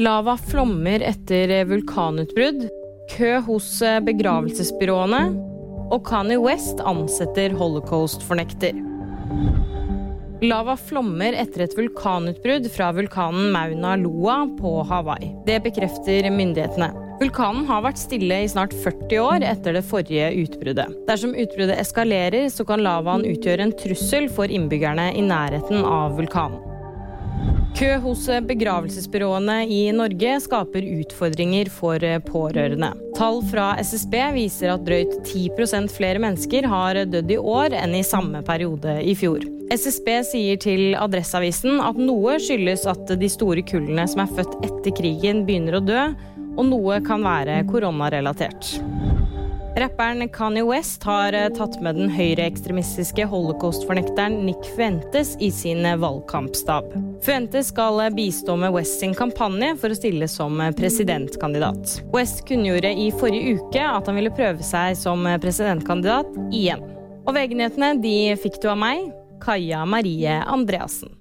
Lava flommer etter vulkanutbrudd, kø hos begravelsesbyråene, og Kanye West ansetter holocaust-fornekter. Lava flommer etter et vulkanutbrudd fra vulkanen Mauna Loa på Hawaii. Det bekrefter myndighetene. Vulkanen har vært stille i snart 40 år etter det forrige utbruddet. Dersom utbruddet eskalerer, så kan lavaen utgjøre en trussel for innbyggerne i nærheten av vulkanen. Kø hos begravelsesbyråene i Norge skaper utfordringer for pårørende. Tall fra SSB viser at drøyt 10% flere mennesker har dødd i år enn i samme periode i fjor. SSB sier til Adresseavisen at noe skyldes at de store kullene som er født etter krigen, begynner å dø, og noe kan være koronarelatert. Rapperen Kanye West har eh, tatt med den høyreekstremistiske holocaust-fornekteren Nick Fuentes i sin eh, valgkampstab. Fuentes skal eh, bistå med West sin kampanje for å stille som presidentkandidat. West kunngjorde i forrige uke at han ville prøve seg som presidentkandidat igjen. Og VG-nyhetene de fikk du av meg, Kaja Marie Andreassen.